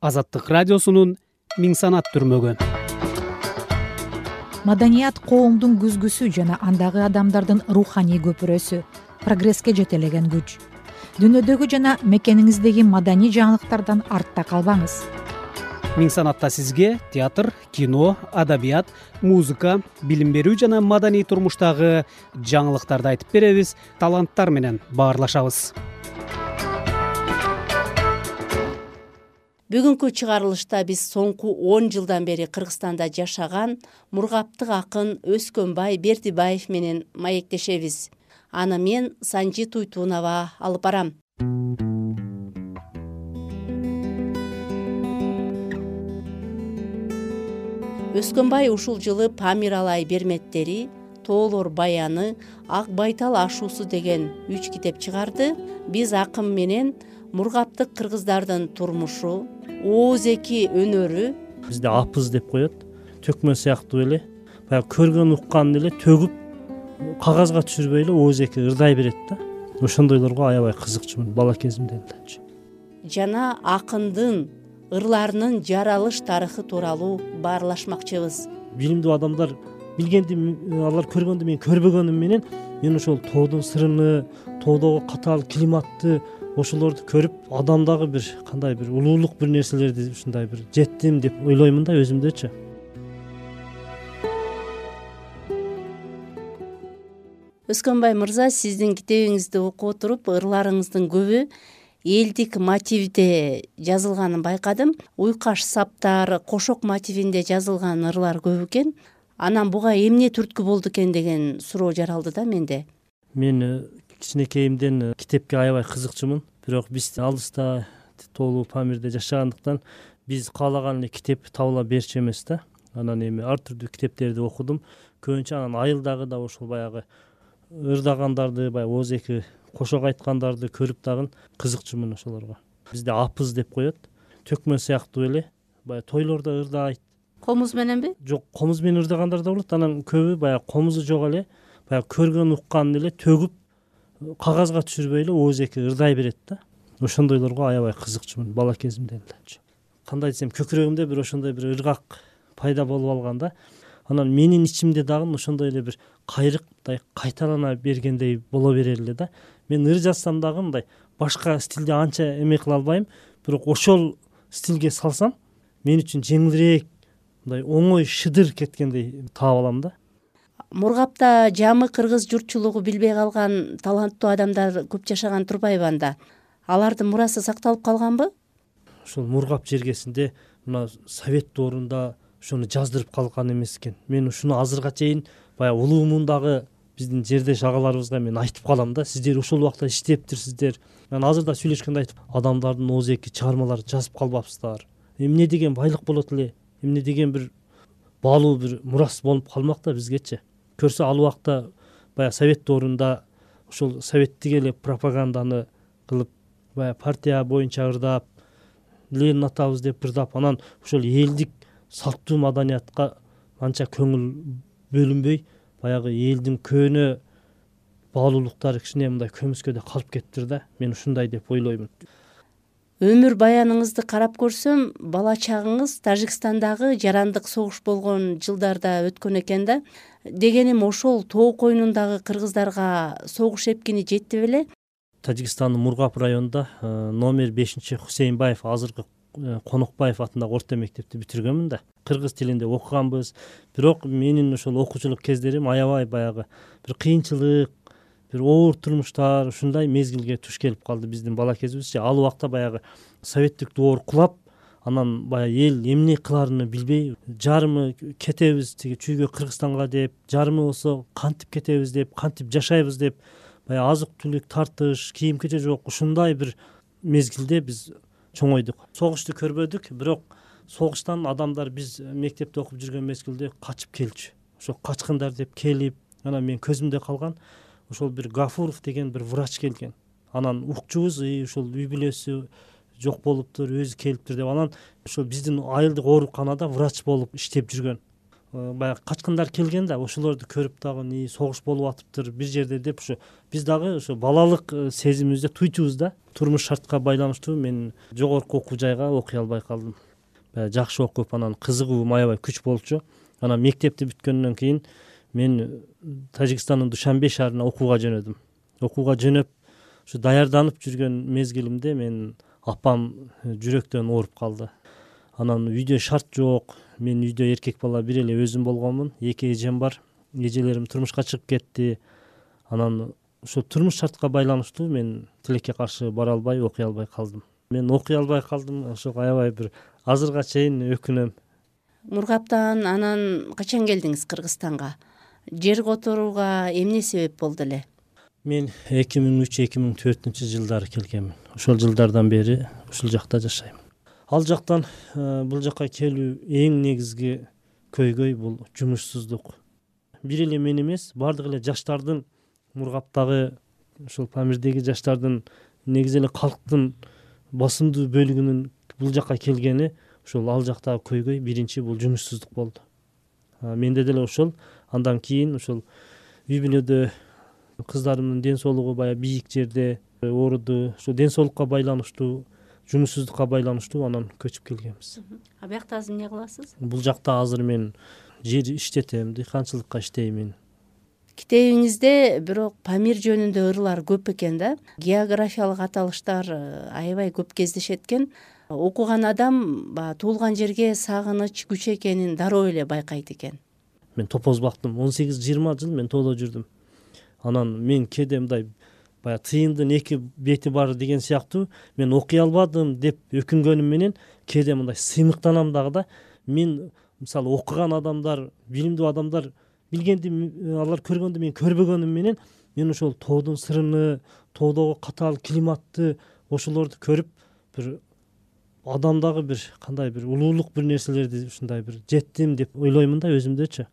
азаттык радиосунун миң санат түрмөгү маданият коомдун күзгүсү жана андагы адамдардын руханий көпүрөсү прогресске жетелеген күч. Дүйнөдөгү жана мекениңиздеги маданий жаңылыктардан артта калбаңыз. Миң санатта сизге театр кино адабият музыка билим берүү жана маданий турмуштагы жаңылыктарды айтып беребиз таланттар менен баарлашабыз бүгүнкү чыгарылышта биз соңку он жылдан бери кыргызстанда жашаган мургаптык акын өскөнбай бердибаев менен маектешебиз. Аны мен санжи туйтунова алып барам. Өскөнбай ушул жылы памиралай берметтери тоолор баяны ак байтал ашуусу деген үч китеп чыгарды. Биз акын менен мургаптык кыргыздардын турмушу ооз эки өнөрү. Бизде апыз деп коет төкмө сыяктуу эле. Баягы көргөн укканын эле төгүп кагазга түшүрбөй эле ооз эки ырдай берет да. Ошондойлорго аябай кызыкчумун бала кезимден элечи жана акындын ырларынын жаралыш тарыхы тууралуу баарлашмакчыбыз. Билимдүү адамдар билгенди алар көргөндү мен көрбөгөнүм менен мен ошол тоодун сырыны тоодогу катаал климатты ошолорду көрүп адамдагы бир кандай бир улуулук бир нерселерди ушундай бир жеттим деп ойлоймун да өзүмдөчү өскөнбай мырза сиздин китебиңизди окуп отуруп ырларыңыздын көбү элдик мотивде жазылганын байкадым. Уйкаш саптар кошок мотивинде жазылган ырлар көп экен. Анан буга эмне түрткү болду экен деген суроо жаралды да менде. Мен э, кичинекейимден э, китепке аябай кызыкчумун. Бирок биз алыста тоолуу памирде жашагандыктан биз каалаган эле китеп табыла берчү эмес да. Анан эми ар түрдүү китептерди окудум. Көбүнчө анан айылдагы да ошол баягы ырдагандарды баягы ооз эки кошок айткандарды көрүп дагы кызыкчумун ошолорго. Бизде апыз деп коет. Төкмө сыяктуу эле. Баягы тойлордо ырдайт комуз мененби жок комуз менен ырдагандар да болот. Анан көбү баягы комузу жок эле. Баягы көргөн укканын эле төгүп кагазга түшүрбөй эле ооз эки ырдай берет да. Ошондойлорго аябай кызыкчумун бала кезимден элечи кандай десем көкүрөгүмдө бир ошондой бир ыргак пайда болуп алган да. Анан менин ичимде дагы ошондой эле бир кайрыкмындай кайталана бергендей боло берели эле да. Мен ыр жазсам дагы мындай башка стилде анча эме кыла албайм. Бирок ошол стилге салсам мен үчүн жеңилирээк мындай оңой шыдыр кеткендей таап алам да мургапта жамы кыргыз журтчулугу билбей калган таланттуу адамдар көп жашаган турбайбы анда? Алардын мурасы сакталып калганбы? Ушул мургап жергесинде мына совет доорунда ошону жаздырып калган эмес экен. Мен ушуну азыркыга чейин баягы улуу муундагы биздин жердеш агаларыбызга мен айтып калам да. Сиздер ошол убакта иштептирсиздер анан азыр да сүйлөшкөндө айтып адамдардын ооз эки чыгармаларын жазып калбапсыздар эмне деген байлык болот эле? Эмне деген бир баалуу бир мурас болуп калмак да бизгечи көрсө ал убакта баягы совет доорунда ошол советтик эле пропаганданы кылып баягы партия боюнча ырдап ленин атабыз деп ырдап анан ошол элдик салттуу маданиятка анча көңүл бөлүнбөй баягы элдин көөнө баалуулуктары кичине мындай көмүскөдө калып кетиптир да мен ушундай деп ойлоймун өмүр баяныңызды карап көрсөм бала чагыңыз тажикстандагы жарандык согуш болгон жылдарда өткөн экен да. Дегеним ошол тоо койнундагы кыргыздарга согуш эпкини жетти беле. Тажикстандын мургап районунда э, номер бешинчи хусейнбаев азыркы Э, конокбаев атындагы орто мектепти бүтүргөнмүн да. Кыргыз тилинде окуганбыз. Бирок менин ошол окуучулук кездерим аябай баягы. Бир кыйынчылык бир оор турмуштар ушундай мезгилге туш келип калды. Биздин бала кезибизчи ал убакта баягы советтик доор кулап анан баягы эл эмне кылаарыны билбей жарымы кетебиз тиги чүйгө кыргызстанга деп жарымы болсо кантип кетебиз деп кантип жашайбыз деп баягы азык түлүк тартыш кийим кече жок ушундай бир мезгилде биз чоңойдук. Согушту көрбөдүк бирок согуштан адамдар биз мектепте окуп жүргөн мезгилде качып келчү. Ошо качкындар деп келип анан менин көзүмдө калган ошол бир гафуров деген бир врач келген. Анан укчубуз ушул үй бүлөсү жок болуптур өзү келиптир деп анан ошол биздин айылдык ооруканада врач болуп иштеп жүргөн. Э, баягы качкындар келген да ошолорду көрүп дагы ии согуш болуп атыптыр бир жерде деп ушу биз дагы ошо балалык э, сезимибизде туйчубуз да. Турмуш шартка байланыштуу мен жогорку окуу жайга окуй албай калдым. Баягы жакшы окуп анан кызыгуум аябай күч болчу. Анан мектепти бүткөндөн кийин мен тажикстандын душанбе шаарына окууга жөнөдүм. Окууга жөнөп ушу даярданып жүргөн мезгилимде менин апам жүрөктөн ооруп калды. Анан үйдө шарт жок мен үйдө эркек бала бир эле өзүм болгонмун эки эжем бар. Эжелерим турмушка чыгып кетти. Анан ошо турмуш шартка байланыштуу мен тилекке каршы бара албай окуй албай калдым. Мен окуй албай калдым ошого аябай бир азыркыга чейин өкүнөм. Мургаптан анан качан келдиңиз кыргызстанга жер которууга эмне себеп болду эле? Мен эки миң үч эки миң төртүнчү жылдары келгенмин. Ошол жылдардан бери ушул жакта жашайм. Ал жактан э, бул жака келүү эң негизги көйгөй бул жумушсуздук. Бир эле мен эмес баардык эле жаштардын мургаптагы ушул памирдеги жаштардын негизи эле калктын басымдуу бөлүгүнүн бул жака келгени ушул ал жактагы көйгөй биринчи бул жумушсуздук болду. Менде деле ошол андан кийин ушул үй бүлөдө кыздарымдын ден соолугу баягы бийик жерде ооруду ушул ден соолукка байланыштуу жумушсуздукка байланыштуу анан көчүп келгенбиз. А биякта азыр эмне кыласыз? Бул жакта азыр мен жер иштетем дыйканчылыкка иштеймин китебиңизде бирок памир жөнүндө ырлар көп экен да? Географиялык аталыштар э, аябай көп кездешет экен окуган адам баягы туулган жерге сагыныч күч экенин дароо эле байкайт экен мен топоз бактым. он сегиз жыйырма жыл мен тоодо жүрдүм. Анан мен кээде мындай баягы тыйындын эки бети бар деген сыяктуу мен окуй албадым деп өкүнгөнүм менен кээде мындай сыймыктанам дагы да мен мисалы окуган адамдар билимдүү адамдар билгенди алар көргөндү мен көрбөгөнүм менен мен ошол тоодун сырыны тоодогу катаал климатты ошолорду көрүп бир адамдагы бир кандай бир улуулук бир нерселерди ушундай бир жеттим деп ойлоймун да өзүмдөчү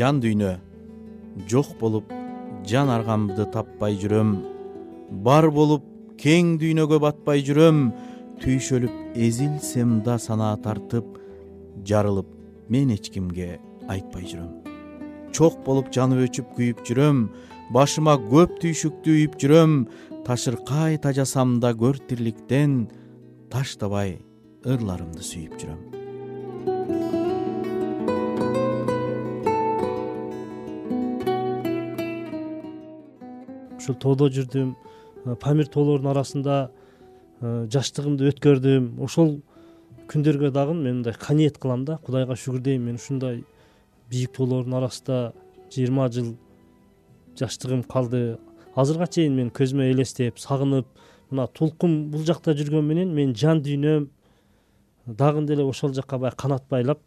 жан дүйнө жок болуп жан аргамды таппай жүрөм. Бар болуп кең дүйнөгө батпай жүрөм. Түйшөлүп эзилсем да санаа тартып жарылып мен эч кимге айтпай жүрөм. Чок болуп жанып өчүп күйүп жүрөм. Башыма көп түйшүктү үйүп жүрөм. Ташыркай тажасам да көр тирликтен таштабай ырларымды сүйүп жүрөм ушул тоодо жүрдүм э, памир тоолордун арасында э, жаштыгымды өткөрдүм. Ошол күндөргө дагы мен мындай каниет кылам да кудайга шүгүр дейм мен ушундай бийик тоолордун арасында жыйырма жыл жаштыгым калды. Азыркыга чейин мен көзүмө элестеп сагынып мына толкун бул жакта жүргөн менен менин жан дүйнөм дагы деле ошол жака баягы канат байлап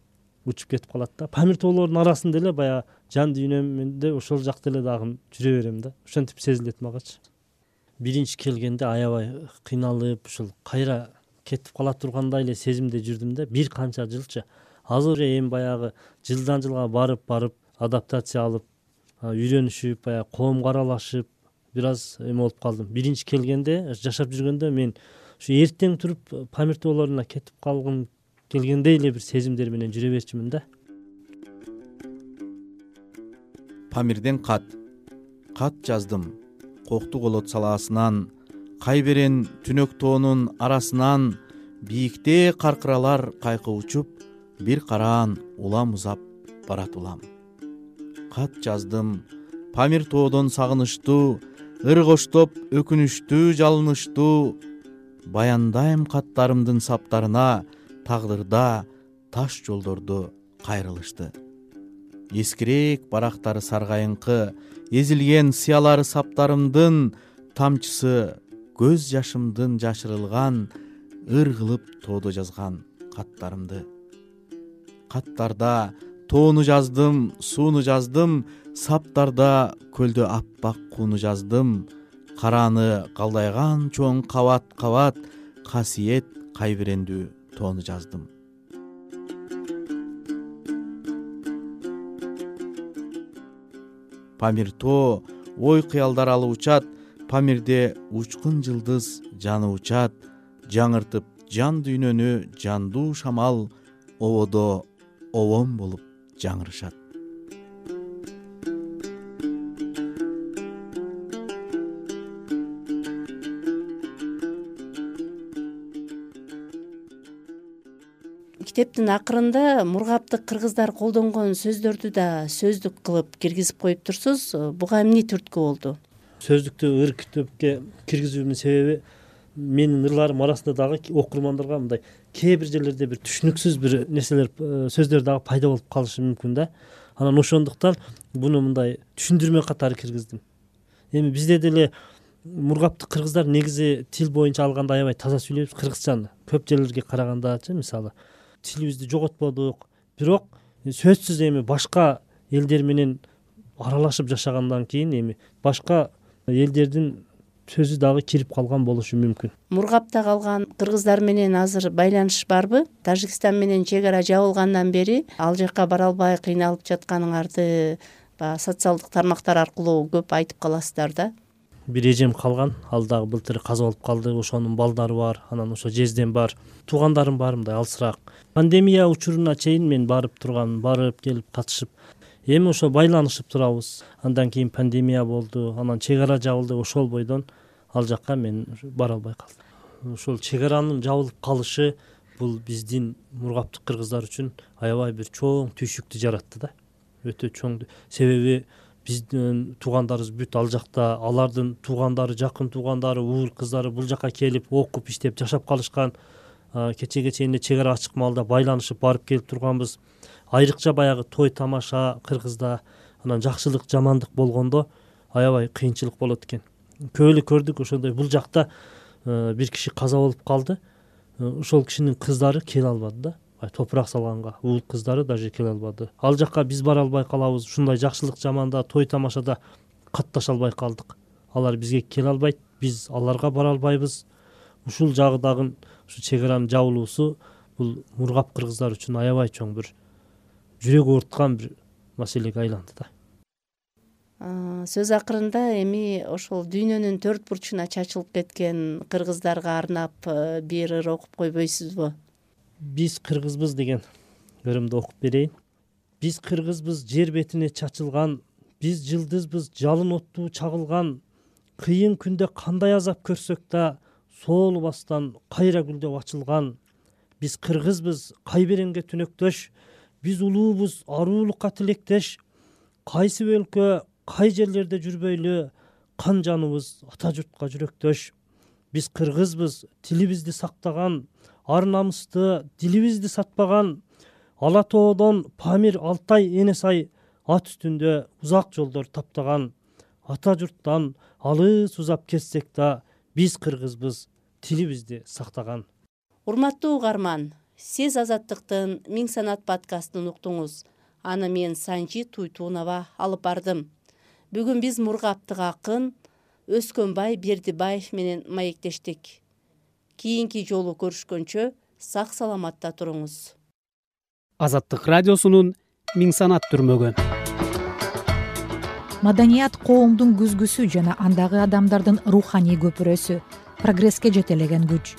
учуп кетип калат да. Памир тоолордун арасында эле баягы жан дүйнөмдө ошол жакта эле дагы жүрө берем да. Ошентип сезилет магачы. Биринчи келгенде аябай кыйналып ушул кайра кетип кала тургандай эле сезимде жүрдүм да. Бир канча жылчы. Азыр эми баягы жылдан жылга барып барып адаптация алып үйрөнүшүп баягы коомго аралашып бир аз эме болуп калдым. Биринчи келгенде жашап жүргөндө мен ушу эртең туруп памир тоолоруна кетип калгым келгендей эле бир сезимдер менен жүрө берчүмүн да памирден кат. Кат жаздым. Кокту колот салаасынан кайберен түнөк тоонун арасынан бийикте каркыралар кайкы учуп бир караан улам узап барат улам. Кат жаздым. Памир тоодон сагынычтуу ыр коштоп өкүнүчтүү жалынычтуу баяндайм каттарымдын саптарына тагдырда таш жолдорду кайрылышты эскирээк барактары саргайыңкы эзилген сыялары саптарымдын тамчысы көз жашымдын жашырылган ыр кылып тоодо жазган каттарымды. Каттарда тоону жаздым сууну жаздым саптарда көлдө аппак кууну жаздым. Карааны калдайган чоң кабат кабат касиет кайберендүү тоону жаздым памир тоо ой кыялдар алып учат памирде учкун жылдыз жаны учат жаңыртып жан дүйнөнү жандуу шамал ободо обон болуп жаңырышат китептин акырында мургапты кыргыздар колдонгон сөздөрдү да сөздүк кылып киргизип коюп турсуз. Буга эмне түрткү болду? Сөздүктү ыр китепке киргизүүмдүн себеби менин ырларым арасында дагы окурмандарга мындай кээ бир жерлерде бир түшүнүксүз бир нерселер э, сөздөр дагы пайда болуп калышы мүмкүн да. Анан ошондуктан буну мындай түшүндүрмө катары киргиздим. Эми бизде деле мургапты кыргыздар негизи тил боюнча алганда аябай таза сүйлөйбүз. Кыргызчаны көп жерлерге карагандачы мисалы тилибизди жоготподук. Бирок сөзсүз эми башка элдер менен аралашып жашагандан кийин эми башка элдердин сөзү дагы кирип калган болушу мүмкүн. Мургапта калган кыргыздар менен азыр байланыш барбы? Тажикстан менен чек ара жабылгандан бери ал жака бара албай кыйналып жатканыңарды баягы социалдык тармактар аркылуу көп айтып каласыздар да бир эжем калган. Ал дагы былтыр каза болуп калды. Ошонун балдары бар анан ошо жездем бар. Туугандарым бар мындай алысыраак. Пандемия учуруна чейин мен барып тургам барып келип катышып эми ошо байланышып турабыз. Андан кийин пандемия болду анан чек ара жабылды ошол бойдон ал жака мен бара албай калдым. Ошол чек аранын жабылып калышы бул биздин мургаптык кыргыздар үчүн аябай бир чоң түйшүктү жаратты да. Өтө чоң себеби биздин туугандарыбыз бүт ал жакта алардын туугандары жакын туугандары уул кыздары бул жака келип окуп иштеп жашап калышкан кечеге чейин эле чек ара ачык маалда байланышып барып келип турганбыз. Айрыкча баягы той тамаша кыргызда анан жакшылык жамандык болгондо аябай кыйынчылык болот экен. Көп эле көрдүк ошондой бул жакта бир киши каза болуп калды. Ошол кишинин кыздары келе албады да топурак салганга. Уул кыздары даже келе албады. Ал жака биз бара албай калабыз. Ушундай жакшылык жаманда той тамашада катташа албай калдык. Алар бизге келе албайт. Биз аларга бара албайбыз. Ушул жагы дагы ушу чек аранын жабылуусу бул мургап кыргыздар үчүн аябай чоң бир жүрөк ооруткан бир маселеге айланды да. Сөз акырында эми ошол дүйнөнүн төрт бурчуна чачылып кеткен кыргыздарга арнап э, бир ыр окуп койбойсузбу биз кыргызбыз деген ырымды окуп берейин. Биз кыргызбыз жер бетине чачылган биз жылдызбыз жалын оттуу чагылган кыйын күндө кандай азап көрсөк да соолубастан кайра гүлдөп ачылган биз кыргызбыз кайбереңге түнөктөш биз улуубуз аруулукка тилектеш кайсы өлкө кай жерлерде жүрбөйлү кан жаныбыз ата журтка жүрөктөш биз кыргызбыз тилибизди сактаган ар намысты дилибизди сатпаган ала тоодон памир алтай эне сай ат үстүндө узак жолдор таптаган. Ата журттан алыс узап кетсек да биз кыргызбыз тилибизди сактаган. Урматтуу угарман сез азаттыктын миң санат подкастын уктуңуз. Аны мен санжи туйтунова алып бардым. Бүгүн биз мургаптык акын өскөнбай бердибаев менен маектештик кийинки жолу көрүшкөнчө сак саламатта туруңуз. Азаттык радиосунун миң санат түрмөгү маданият коомдун күзгүсү жана андагы адамдардын руханий көпүрөсү прогресске жетелеген күч.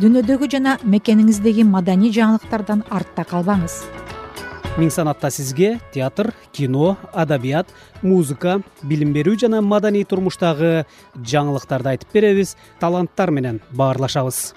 Дүйнөдөгү жана мекениңиздеги маданий жаңылыктардан артта калбаңыз миң санатта сизге театр кино адабият музыка билим берүү жана маданий турмуштагы жаңылыктарды айтып беребиз. Таланттар менен баарлашабыз